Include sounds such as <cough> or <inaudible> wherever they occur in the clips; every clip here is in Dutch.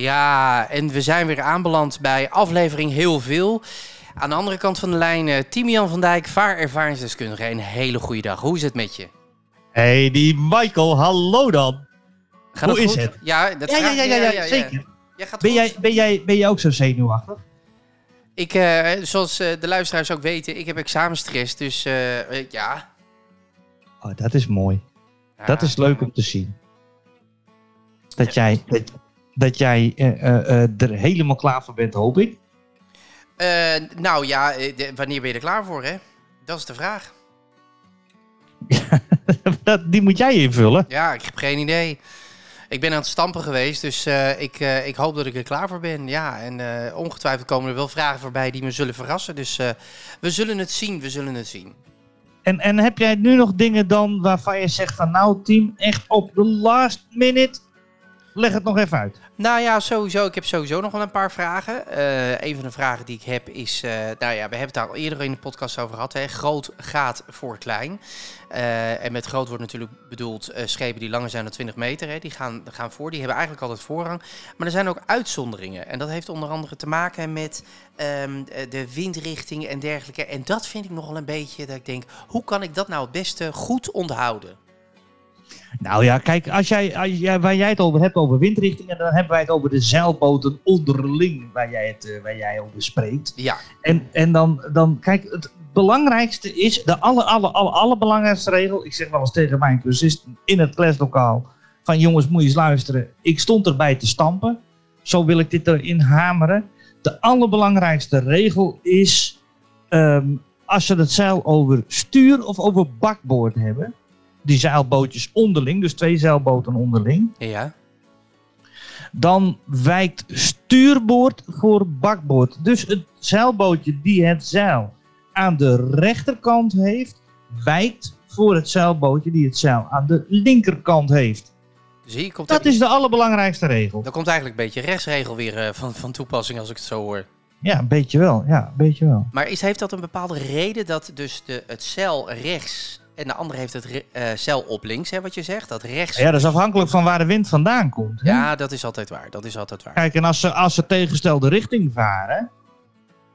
Ja, en we zijn weer aanbeland bij aflevering heel veel. Aan de andere kant van de lijn, uh, Timian van Dijk, vaarervaringsdeskundige. Een hele goede dag. Hoe is het met je? Hey, die Michael, hallo dan. Gaat Hoe is goed? het? Ja, dat Ja, ja, ja, ja, ja, zeker. Jij gaat Ben jij, ben, jij, ben jij ook zo zenuwachtig? Ik, eh, zoals eh, de luisteraars ook weten, ik heb examenstress. Dus eh, eh, ja. Oh, dat is mooi. Dat is leuk om te zien. Dat jij, dat, dat jij eh, eh, eh, er helemaal klaar voor bent, hoop ik. Nou ja, de- wanneer ben je er klaar voor, hè? Dat is de vraag. <laughs> die moet jij invullen. Ja, ik heb geen idee. Ik ben aan het stampen geweest, dus ik, ik hoop dat ik er klaar voor ben. Ja, en ongetwijfeld komen er wel vragen voorbij die me zullen verrassen. Dus we zullen het zien, we zullen het zien. En, en heb jij nu nog dingen dan waarvan je zegt van nou team, echt op de last minute, leg het nog even uit. Nou ja, sowieso. Ik heb sowieso nog wel een paar vragen. Eh, een van de vragen die ik heb is... eh, nou ja, we hebben het daar al eerder in de podcast over gehad. Hè. Groot gaat voor klein. Eh, en met groot wordt natuurlijk bedoeld schepen die langer zijn dan 20 meter. Hè. Die gaan, gaan voor. Die hebben eigenlijk altijd voorrang. Maar er zijn ook uitzonderingen. En dat heeft onder andere te maken met ehm, de windrichting en dergelijke. En dat vind ik nogal een beetje dat ik denk... Hoe kan ik dat nou het beste goed onderhouden? Nou ja, kijk, als jij, als jij, waar jij het over hebt over windrichtingen, dan hebben wij het over de zeilboten onderling waar jij het eh, waar jij over spreekt. Ja, En, en dan, dan, kijk, het belangrijkste is, de aller, aller, aller, allerbelangrijkste regel, ik zeg wel eens tegen mijn cursisten in het klaslokaal, van jongens, moet je eens luisteren, ik stond erbij te stampen, zo wil ik dit erin hameren. De allerbelangrijkste regel is, ehm, als ze het zeil over stuur of over bakboord hebben, die zeilbootjes onderling, dus twee zeilboten onderling, ja. dan wijkt stuurboord voor bakboord. Dus het zeilbootje die het zeil aan de rechterkant heeft, wijkt voor het zeilbootje die het zeil aan de linkerkant heeft. Zie komt Dat is de allerbelangrijkste regel. Dan komt eigenlijk een beetje rechtsregel weer eh, van, van toepassing als ik het zo hoor. Ja, een beetje wel. Ja, een beetje wel. Maar is, heeft dat een bepaalde reden dat dus de, het cel rechts en de andere heeft het eh, cel op links, hè, wat je zegt? Dat rechts. Ja, dat is afhankelijk van waar de wind vandaan komt. hè? Ja, dat is altijd waar. Dat is altijd waar. Kijk, en als ze, als ze tegengestelde richting varen,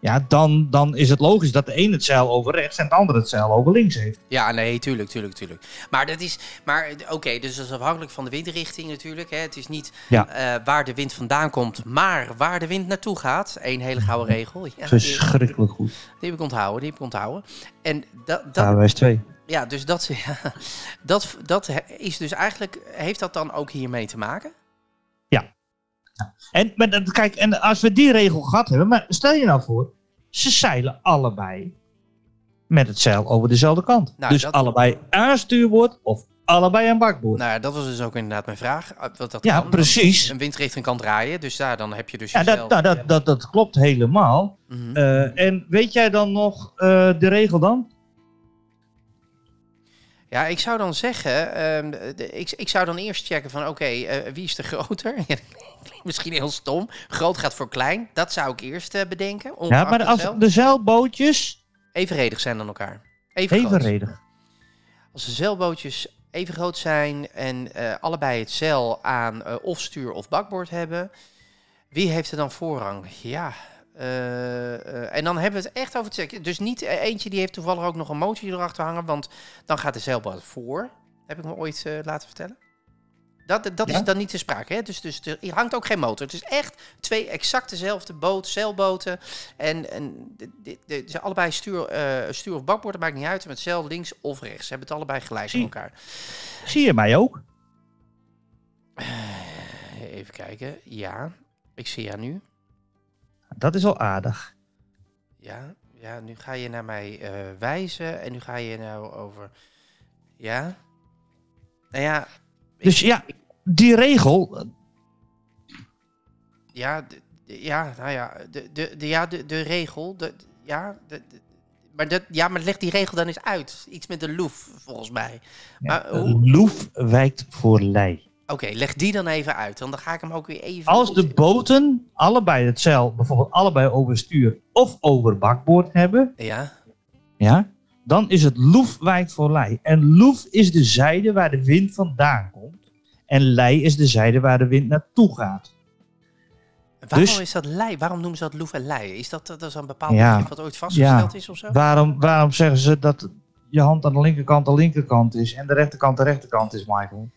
ja, dan, dan is het logisch dat de een het zeil over rechts en de ander het zeil over links heeft. Ja, nee, tuurlijk, tuurlijk, tuurlijk. Maar dat is, maar eh, oké, dus dat is afhankelijk van de windrichting natuurlijk. Hè. Het is niet Ja. eh, waar de wind vandaan komt, maar waar de wind naartoe gaat. Eén hele gouden <laughs> regel. Ja, Verschrikkelijk goed. die heb ik onthouden, die heb ik onthouden. En dat, dat, Aanwijs 2. Ja, dus dat, <laughs> ja, dat, dat is dus eigenlijk, heeft dat dan ook hiermee te maken? En, maar, dat- kijk, en als we die regel gehad hebben, maar stel je nou voor, ze zeilen allebei met het zeil over dezelfde kant. Nou, dus dat- allebei aan stuurboord of allebei aan bakboord. Nou ja, dat was dus ook inderdaad mijn vraag. Uh, Wat dat Ja, kan. precies. Een windrichting kan draaien, dus daar dan heb je dus ja, jezelf. dat, nou, dat, dat, dat klopt helemaal. Mhm. Eh, en weet jij dan nog eh, de regel dan? Ja, ik zou dan zeggen, ehm, de- ik, ik zou dan eerst checken van, oké, eh, wie is de groter? <laughs> Misschien heel stom. Groot gaat voor klein. Dat zou ik eerst eh, bedenken. Ja, maar als de zeilbootjes Evenredig zijn dan elkaar. Even groot. evenredig. Als de zeilbootjes even groot zijn en eh, allebei het zeil aan of stuur of bakboord hebben, wie heeft er dan voorrang? Ja. Eh, eh, en dan hebben we het echt over het seks. Dus niet eh, eentje die heeft toevallig ook nog een motor erachter hangen, want dan gaat de zeilboot voor. Heb ik me ooit laten vertellen? Dat, dat Ja? is dan niet te sprake. Hè? Dus, dus er hangt ook geen motor. Het is echt twee exact dezelfde boot, zeilboten. En, en de, de, de- ze allebei stuur, eh, stuur of bakboord, dat maakt niet uit. Met zeil links of rechts. Ze hebben het allebei gelijk aan elkaar. Zie je mij ook? Even kijken. Ja, ik zie jou nu. Dat is al aardig. Ja, ja nu ga je naar mij eh, wijzen. En nu ga je nou over... Ja? Nou ja, Dus ja, die regel. ja, de, de- ja, nou ja, de, de, de, ja, de, de regel, de, ja, de, maar, dat, ja, maar leg die regel dan eens uit. Iets met de loef, volgens mij. Maar hoe- Loef wijkt voor lei. Oké, leg die dan even uit, want dan ga ik hem ook weer even... Als de boten allebei het zeil bijvoorbeeld allebei over stuur of over bakboord hebben, Ja, ja, dan is het loef wijkt voor lei. En loef is de zijde waar de wind vandaan komt. En lei is de zijde waar de wind naartoe gaat. waarom Dus- is dat lei? Waarom noemen ze dat loef en lei? Is dat, dat is een bepaald Ja, begrip wat ooit vastgesteld is of zo? Waarom, waarom zeggen ze dat je hand aan de linkerkant de linkerkant is en de rechterkant de rechterkant is, Michael?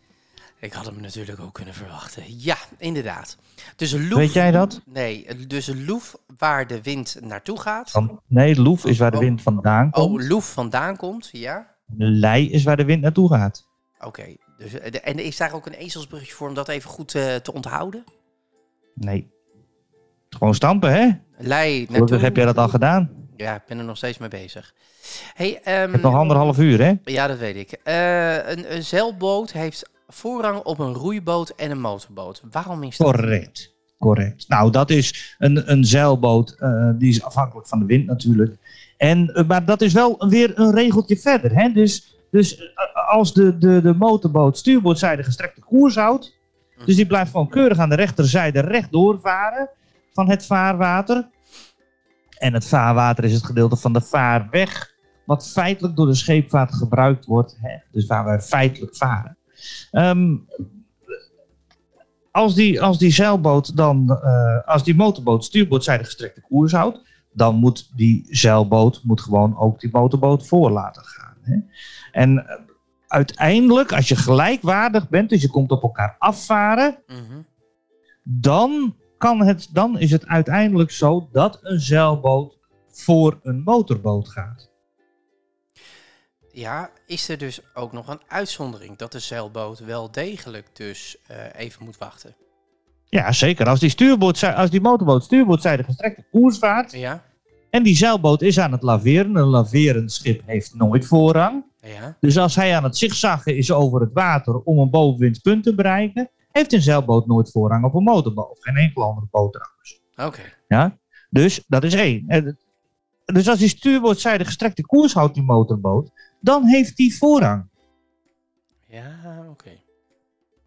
Ik had hem natuurlijk ook kunnen verwachten. Ja, inderdaad. Dus een loef... Weet jij dat? Nee, dus een loef waar de wind naartoe gaat. Dan, nee, loef is waar de Oh. wind vandaan komt. Oh, loef vandaan komt, ja. Lei is waar de wind naartoe gaat. Oké, dus, eh, en is daar ook een ezelsbrugje voor om dat even goed eh, te onthouden? Nee. Gewoon stampen, hè? Lei naartoe. Gelukkig heb jij dat al gedaan. Ja, ik ben er nog steeds mee bezig. Hey, ehm, nog anderhalf uur, hè? Ja, dat weet ik. Eh, een, een zeilboot heeft voorrang op een roeiboot en een motorboot. Waarom is dat? Correct. Correct. Nou, dat is een, een zeilboot. eh, die is afhankelijk van de wind natuurlijk. En, eh, maar dat is wel weer een regeltje verder. Hè? Dus, dus eh, als de, de, de motorboot stuurboordzijde gestrekte koers houdt. Dus die blijft gewoon keurig aan de rechterzijde rechtdoor varen van het vaarwater. En het vaarwater is het gedeelte van de vaarweg. Wat feitelijk door de scheepvaart gebruikt wordt. Hè? Dus waar wij feitelijk varen. Ehm, als, die, als die zeilboot dan, eh, als die motorboot stuurboordzijde gestrekte koers houdt, dan moet die zeilboot moet gewoon ook die motorboot voor laten gaan. Hè? En eh, uiteindelijk, als je gelijkwaardig bent, dus je komt op elkaar afvaren, Mhm. dan, kan het, dan is het uiteindelijk zo dat een zeilboot voor een motorboot gaat. Ja, is er dus ook nog een uitzondering dat de zeilboot wel degelijk dus eh, even moet wachten? Ja, zeker. Als die, stuurboord, als die motorboot stuurboodzijde gestrekte koers vaart Ja, en die zeilboot is aan het laveren, een laverend schip heeft nooit voorrang. ja. Dus als hij aan het zigzaggen is over het water om een bovenwindpunt te bereiken, heeft een zeilboot nooit voorrang op een motorboot. Geen enkele andere boot trouwens. Oké. Ja? Dus dat is één. Dus als die stuurboordzijde gestrekte koers houdt, die motorboot, dan heeft die voorrang. Ja, oké.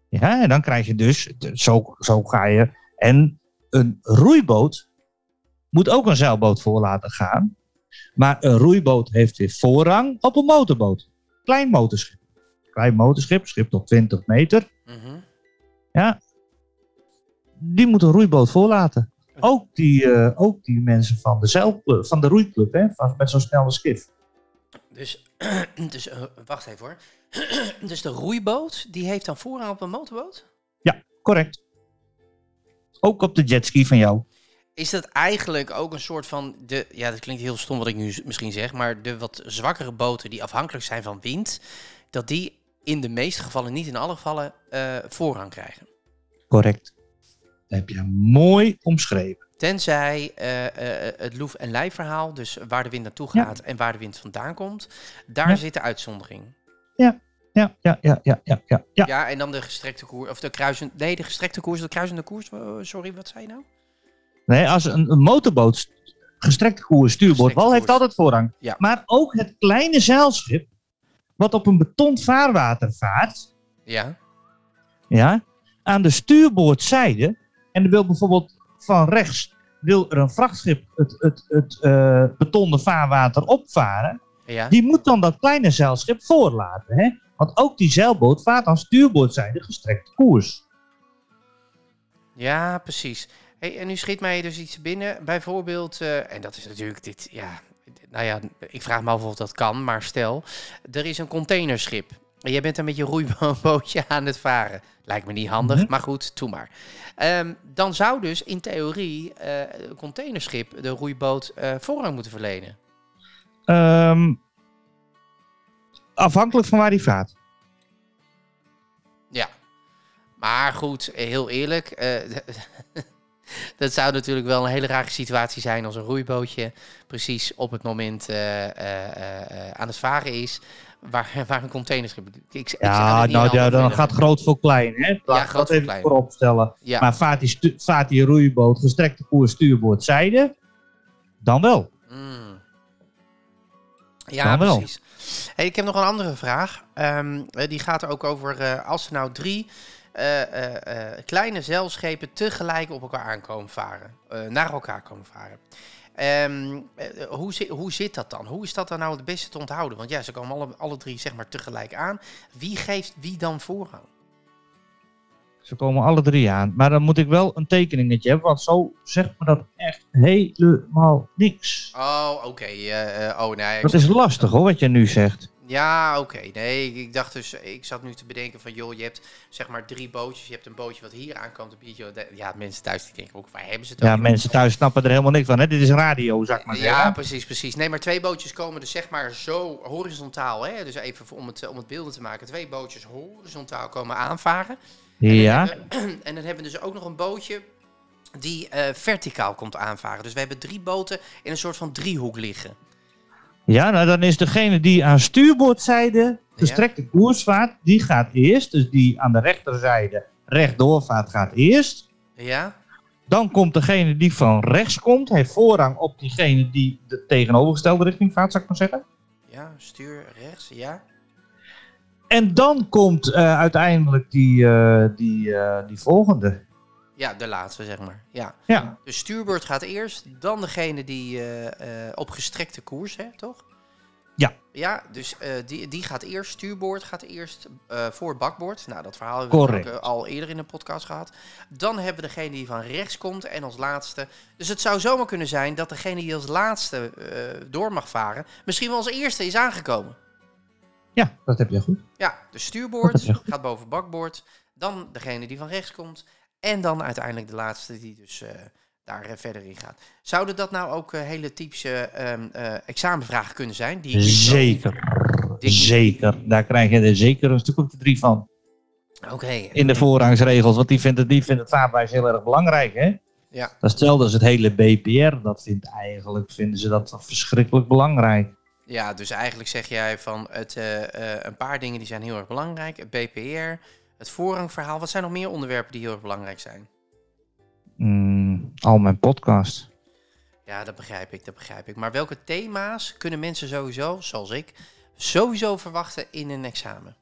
Ja, en dan krijg je dus, zo, zo ga je. En een roeiboot moet ook een zeilboot voor laten gaan. Maar een roeiboot heeft weer voorrang op een motorboot. Klein motorschip. Klein motorschip, schip tot 20 meter. Mhm. Ja, die moet een roeiboot voorlaten. Ook die, eh, ook die mensen van de, zeilclub, van de roeiclub, hè, van, met zo'n snelle schip. Dus, <clears throat> dus eh, wacht even hoor. <clears throat> dus de roeiboot, die heeft dan voorrang op een motorboot? Correct. Ook op de jetski van jou. Is dat eigenlijk ook een soort van de, ja, dat klinkt heel stom wat ik nu misschien zeg, maar de wat zwakkere boten die afhankelijk zijn van wind, dat die in de meeste gevallen, niet in alle gevallen, eh, voorrang krijgen. Correct. Dat heb je mooi omschreven. Tenzij eh, eh, het loef- en lei-verhaal, dus waar de wind naartoe Ja. gaat en waar de wind vandaan komt, daar Ja. zit de uitzondering. Ja, ja, ja, ja, ja, ja. ja. Ja, en dan de gestrekte koers, of de kruisende, nee, de gestrekte koers, de kruisende koers, eh, sorry, wat zei je nou? Nee, als een, een motorboot st- gestrekte koers stuurboord wal heeft altijd voorrang. Ja. Maar ook het kleine zeilschip, wat op een betond vaarwater vaart, Ja, ja, aan de stuurboordzijde, en er wil bijvoorbeeld van rechts, wil er een vrachtschip het, het, het eh, betonnen vaarwater opvaren, ja. die moet dan dat kleine zeilschip voorlaten. Hè? Want ook die zeilboot vaart aan stuurboordzijde gestrekte koers. Ja, precies. Hey, en nu schiet mij dus iets binnen. Bijvoorbeeld, eh, en dat is natuurlijk dit, ja, nou ja, ik vraag me af of dat kan, maar stel, er is een containerschip. Jij bent dan met je roeibootje <laughs> aan het varen. Lijkt me niet handig, Mhm. maar goed, doe maar. Ehm, dan zou dus in theorie eh, een containerschip de roeiboot eh, voorrang moeten verlenen. Ehm, afhankelijk van waar die vaart. Ja. Maar goed, heel eerlijk. eh, <laughs> dat zou natuurlijk wel een hele rare situatie zijn als een roeibootje precies op het moment aan het varen is. Waar, <laughs> waar een containerschip... Ik, ik, Ja, nou, ja, dan gaat groot voor klein, hè? Laat ik groot dat voor even klein. voorop stellen. Ja. Maar vaart die, vaart die roeiboot gestrekte koers stuurboord zijde, dan wel. Mm. Ja, Dan wel. precies. Hey, ik heb nog een andere vraag. Ehm, eh, die gaat er ook over eh, als er nou drie eh, kleine zeilschepen tegelijk op elkaar aankomen varen. naar elkaar komen varen. Ehm, eh, hoe, zi- hoe zit dat dan? Hoe is dat dan nou het beste te onthouden? Want ja, ze komen alle, alle drie zeg maar tegelijk aan. Wie geeft wie dan voorrang? Ze komen alle drie aan. Maar dan moet ik wel een tekeningetje hebben, want zo zegt me dat echt helemaal niks. Oh, oké. eh, eh, oh, nee. Dat is lastig hoor, wat je nu zegt. Ja, oké. Nee, ik, dacht dus, ik zat nu te bedenken van, joh, je hebt zeg maar drie bootjes. Je hebt een bootje wat hier aankomt, een biertje. Ja, mensen thuis die denken ook, waar hebben ze het Ja, mensen thuis snappen er helemaal niks van. Hè? Dit is radio, zeg maar. Ja, zeggen. precies, precies. Nee, maar twee bootjes komen dus zeg maar zo horizontaal, hè? Dus even om het, om het beelden te maken. Twee bootjes horizontaal komen aanvaren. Ja, <clears throat> En dan hebben we dus ook nog een bootje die eh, verticaal komt aanvaren. Dus we hebben drie boten in een soort van driehoek liggen. Ja nou dan is degene die aan stuurboordzijde gestrekte koers vaart, die gaat eerst. Dus die aan de rechterzijde rechtdoor vaart, gaat eerst. Ja? Dan komt degene die van rechts komt, heeft voorrang op diegene die de tegenovergestelde richting vaart, zou ik maar zeggen. Ja, stuur rechts, ja. En dan komt eh, uiteindelijk die, eh, die, eh, die volgende. Ja, de laatste, zeg maar. Ja. Ja, Dus stuurbeurt gaat eerst, dan degene die eh, eh, op gestrekte koers, hè, toch? Ja. Ja, dus eh, die, die gaat eerst, stuurboord gaat eerst eh, voor bakboord. Nou, dat verhaal hebben we ook, al eerder in de podcast gehad. Dan hebben we degene die van rechts komt en als laatste. Dus het zou zomaar kunnen zijn dat degene die als laatste eh, door mag varen, misschien wel als eerste is aangekomen. ja dat heb je goed. Ja, de stuurboord gaat boven bakboord. Dan degene die van rechts komt. En dan uiteindelijk de laatste die dus eh, daar eh, verder in gaat. Zouden dat nou ook eh, hele typische eh, examenvragen kunnen zijn? Die Zeker. die Zeker. Daar krijg je er zeker een stuk of de drie van. Oké. In de voorrangsregels. Want die vindt het, die vindt het vaartwijs heel erg belangrijk. Hè? Ja. Dat is hetzelfde als het hele BPR. Dat vindt eigenlijk, vinden ze dat verschrikkelijk belangrijk. Ja, dus eigenlijk zeg jij van het, een paar dingen die zijn heel erg belangrijk. Het BPR, het voorrangverhaal. Wat zijn nog meer onderwerpen die heel erg belangrijk zijn? Mm, al mijn podcast. Ja, dat begrijp ik, dat begrijp ik. Maar welke thema's kunnen mensen sowieso, zoals ik, sowieso verwachten in een examen?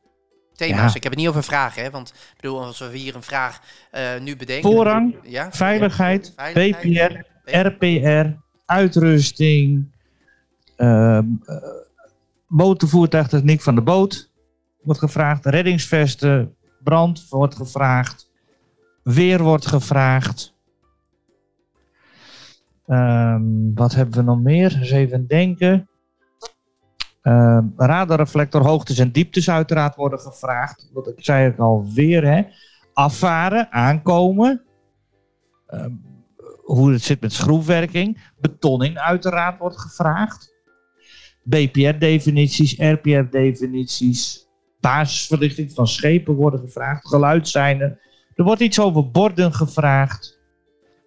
Thema's, Ja. ik heb het niet over vragen, hè? Want ik bedoel, als we hier een vraag eh, nu bedenken... Voorrang, ja? Veiligheid, Veiligheid, BPR, RPR, uitrusting, ehm eh, motorvoertuigtechniek van de boot wordt gevraagd, reddingsvesten, brand wordt gevraagd, weer wordt gevraagd. Ehm, wat hebben we nog meer? Eens even denken. Ehm radarreflector, hoogtes en dieptes uiteraard worden gevraagd. Wat ik zei ik alweer, hè. Afvaren, aankomen. Ehm, hoe het zit met schroefwerking. Betonning uiteraard wordt gevraagd. BPR-definities, RPR-definities. Basisverlichting van schepen worden gevraagd. Geluidszijnen. Er wordt iets over borden gevraagd.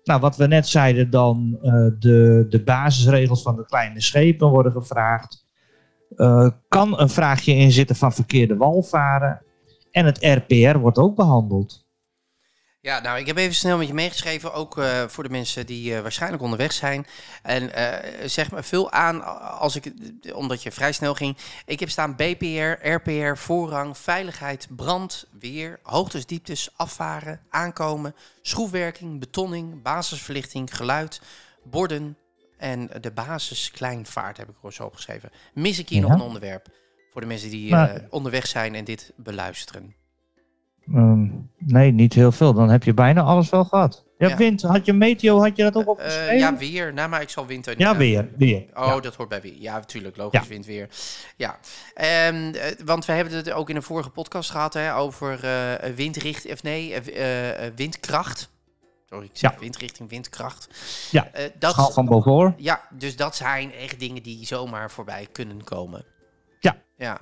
Nou, wat we net zeiden dan, eh, de, de basisregels van de kleine schepen worden gevraagd. Eh, kan een vraagje in zitten van verkeerde walvaren. En het RPR wordt ook behandeld. Ja, nou, ik heb even snel met je meegeschreven, ook eh, voor de mensen die eh, waarschijnlijk onderweg zijn. En eh, zeg maar, vul aan, als ik, omdat je vrij snel ging. Ik heb staan BPR, RPR, voorrang, veiligheid, brand, weer, hoogtes, dieptes, afvaren, aankomen, schroefwerking, betonning, basisverlichting, geluid, borden en de basis kleinvaart heb ik er zo opgeschreven. Mis ik hier Ja. nog een onderwerp voor de mensen die Maar- onderweg zijn en dit beluisteren? Ehm, nee, niet heel veel. Dan heb je bijna alles wel gehad. Ja, Ja. wind. Had je meteo, had je dat ook Eh, opgeschreven? ja, weer. Nou, maar ik zal winter. Ja, eh, weer. weer. Oh, Ja. dat hoort bij weer. Ja, natuurlijk. Logisch, Ja. wind weer. Ja. Ehm, eh, want we hebben het ook in een vorige podcast gehad hè, over eh windrichting, of nee, eh, eh, eh, windkracht. Sorry, ik zeg Ja. windrichting, windkracht. Ja, Eh, dat, Schaal van Beaufort. ja, dus dat zijn echt dingen die zomaar voorbij kunnen komen. Ja. Ja.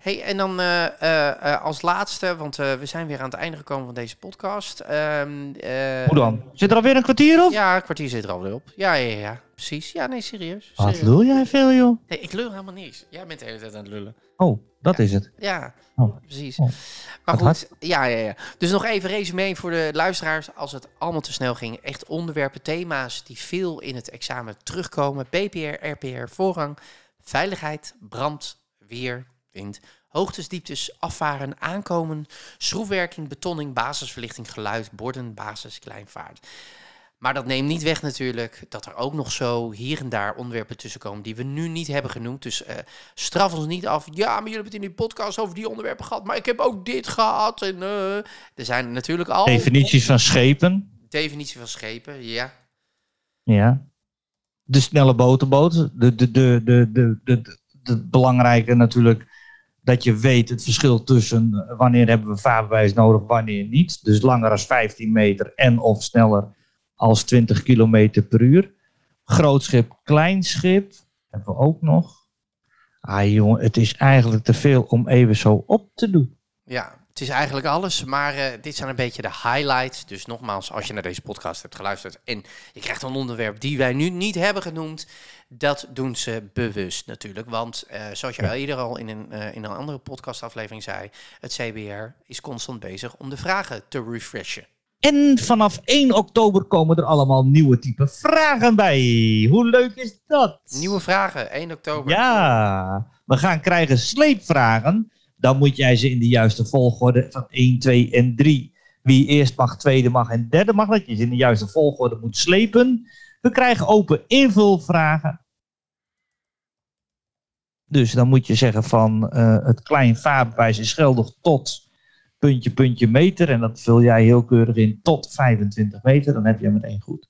Hey, en dan eh, eh, eh, als laatste, want we zijn weer aan het einde gekomen van deze podcast. Ehm, eh, Hoe dan? Zit er alweer een kwartier op? Ja, een kwartier zit er alweer op. Ja, ja, ja, precies. Ja, nee, serieus. Wat serieus. lul jij veel, joh? Nee, ik lul helemaal niks. Jij bent de hele tijd aan het lullen. Oh, dat is het. Ja, Oh. precies. Oh. Maar Wat goed, ja, ja, ja. Dus nog even resume voor de luisteraars. Als het allemaal te snel ging. Echt onderwerpen, thema's die veel in het examen terugkomen. PPR, RPR, voorrang, veiligheid, brand, weer, wind. Hoogtes, dieptes, afvaren, aankomen, schroefwerking, betonning, basisverlichting, geluid, borden, basis, kleinvaart. Maar dat neemt niet weg natuurlijk dat er ook nog zo hier en daar onderwerpen tussenkomen die we nu niet hebben genoemd. Dus eh, straf ons niet af. Ja, maar jullie hebben het in die podcast over die onderwerpen gehad, maar ik heb ook dit gehad. En, eh, er zijn natuurlijk al Definities van schepen. definitie van schepen, ja. Ja. De snelle boterboot. De, de, de, de, de, de, de, de belangrijke natuurlijk dat je weet het verschil tussen eh, wanneer hebben we vaarbewijs nodig, wanneer niet. Dus langer dan 15 meter en of sneller als 20 kilometer per uur. Groot schip, klein schip. Hebben we ook nog. Ah jongen, het is eigenlijk te veel om even zo op te doen. Ja, het is eigenlijk alles, maar eh, dit zijn een beetje de highlights. Dus nogmaals, als je naar deze podcast hebt geluisterd en je krijgt een onderwerp die wij nu niet hebben genoemd, dat doen ze bewust natuurlijk. Want eh, zoals je Ja. al eerder al in een, eh, in een andere podcastaflevering zei, het CBR is constant bezig om de vragen te refreshen. En vanaf 1 oktober komen er allemaal nieuwe type vragen bij. Hoe leuk is dat? Nieuwe vragen, 1 oktober. Ja, we gaan krijgen sleepvragen. Dan moet jij ze in de juiste volgorde van 1, 2 en 3. Wie eerst mag, tweede mag en derde mag. Dat je ze in de juiste volgorde moet slepen. We krijgen open invulvragen. Dus dan moet je zeggen van eh, het klein vaarbewijs is geldig tot puntje, puntje meter. En dat vul jij heel keurig in tot 25 meter. Dan heb je meteen goed.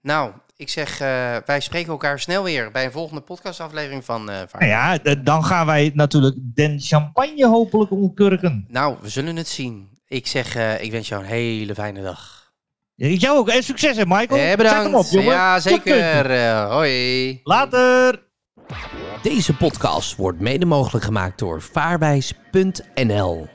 Nou, ik zeg, eh, wij spreken elkaar snel weer bij een volgende podcastaflevering van eh Vaar. Nou ja, dan gaan wij natuurlijk den champagne hopelijk omkurken. Nou, we zullen het zien. Ik zeg, eh, ik wens jou een hele fijne dag. Ik jou ook. En succes hè, Michael. Eh, Zet bedankt. hem op, jongen. Ja, zeker. Eh, hoi. Later. Deze podcast wordt mede mogelijk gemaakt door vaarwijs.nl.